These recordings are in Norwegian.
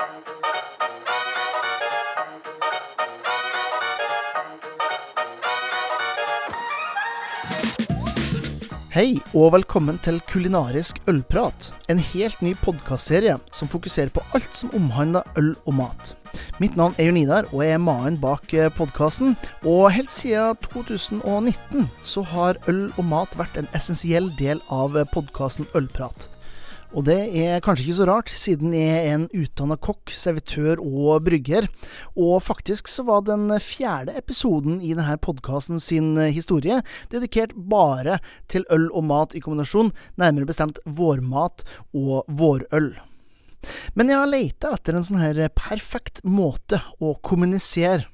Hei og velkommen til Kulinarisk ølprat, en helt ny podkastserie som fokuserer på alt som omhandler øl og mat. Mitt navn er Jonidar, og jeg er mannen bak eh, podkasten. Og helt siden 2019 så har øl og mat vært en essensiell del av podkasten Ølprat. Og det er kanskje ikke så rart, siden jeg er en utdanna kokk, servitør og brygger. Og faktisk så var den fjerde episoden i denne podkasten sin historie dedikert bare til øl og mat i kombinasjon, nærmere bestemt vårmat og vårøl. Men jeg har leita etter en sånn her perfekt måte å kommunisere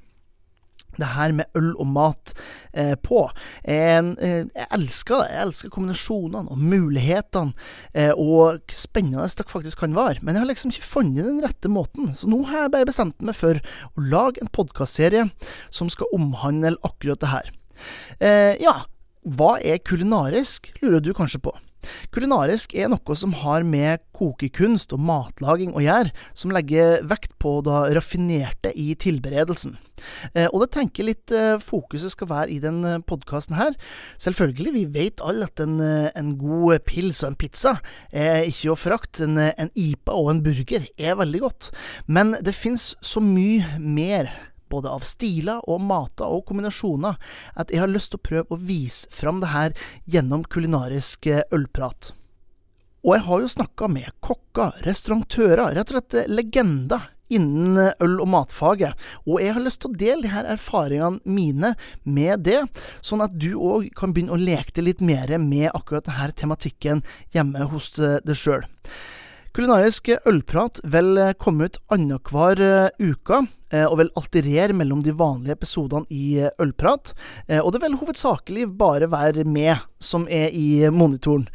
det her med øl og mat eh, på. En, eh, jeg elsker det. Jeg elsker kombinasjonene og mulighetene, eh, og spennende det faktisk kan være. Men jeg har liksom ikke funnet den rette måten, så nå har jeg bare bestemt meg for å lage en podkastserie som skal omhandle akkurat det her. Eh, ja, hva er kulinarisk, lurer du kanskje på. Kulinarisk er noe som har med kokekunst og matlaging å gjøre, som legger vekt på det raffinerte i tilberedelsen. Eh, og det tenker litt eh, fokuset skal være i denne eh, podkasten her. Selvfølgelig, vi vet alle at en, en, god pils og en pizza er ikke å forakte. En, en IPA og en burger er veldig godt. Men det fins så mye mer både av stiler og mater og kombinasjoner, at jeg har lyst til å prøve å vise fram det her gjennom kulinarisk eh, ølprat. Og jeg har jo snakka med kokker, restaurantører, rett og slett legender innen eh, øl- og matfaget, og jeg har lyst til å dele de her erfaringene mine med det, sånn at du òg kan begynne å leke deg litt mer med akkurat denne tematikken hjemme hos eh, deg sjøl. Kulinarisk ølprat vil komme ut annenhver uke, eh, og vil alterere mellom de vanlige episodene i Ølprat. Eh, og det vil hovedsakelig bare være meg som er i monitoren.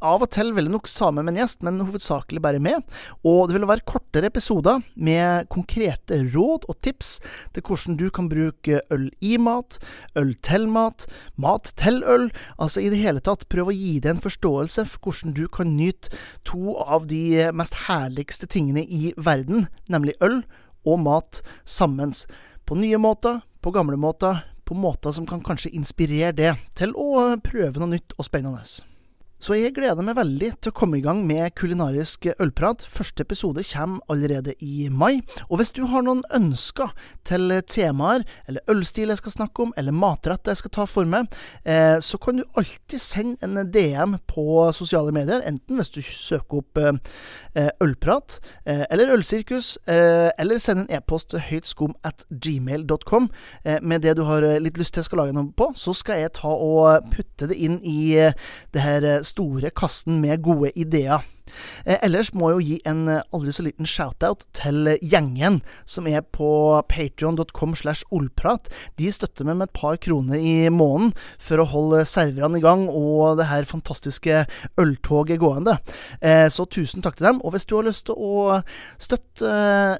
Av og til vil det nok sammen med en gjest, men hovedsakelig bare med. Og det vil være kortere episoder med konkrete råd og tips til hvordan du kan bruke øl i mat, øl til mat, mat til øl. Altså i det hele tatt prøve å gi deg en forståelse for hvordan du kan nyte to av de mest herligste tingene i verden, nemlig øl og mat sammen. På nye måter, på gamle måter, på måter som kan kanskje inspirere deg til å prøve noe nytt og spennende. Så jeg gleder meg veldig til å komme i gang med kulinarisk ølprat. Første episode kommer allerede i mai. Og hvis du har noen ønsker til temaer, eller ølstil jeg skal snakke om, eller matrett jeg skal ta for meg, eh, så kan du alltid sende en DM på sosiale medier. Enten hvis du søker opp eh, ølprat, eh, eller ølsirkus, eh, eller send en e-post til høytskum at gmail.com eh, med det du har litt lyst til jeg skal lage noe på. Så skal jeg ta og putte det inn i det her store kassen med gode ideer. Eh, ellers må jeg jo gi en eh, aldri så liten shout-out til gjengen som er på patrion.com slash olprat. De støtter meg med et par kroner i måneden for å holde serverne i gang og det her fantastiske øltoget gående. Eh, så tusen takk til dem. Og hvis du har lyst til å støtte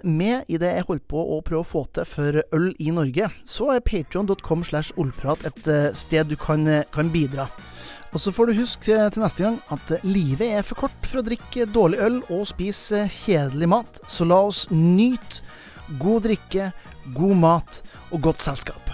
med i det jeg holder på å prøve å få til for øl i Norge, så er patrion.com slash ollprat et sted du kan, kan bidra. Og så får du huske til neste gang at livet er for kort for å drikke dårlig øl og spise kjedelig mat, så la oss nyte god drikke, god mat og godt selskap.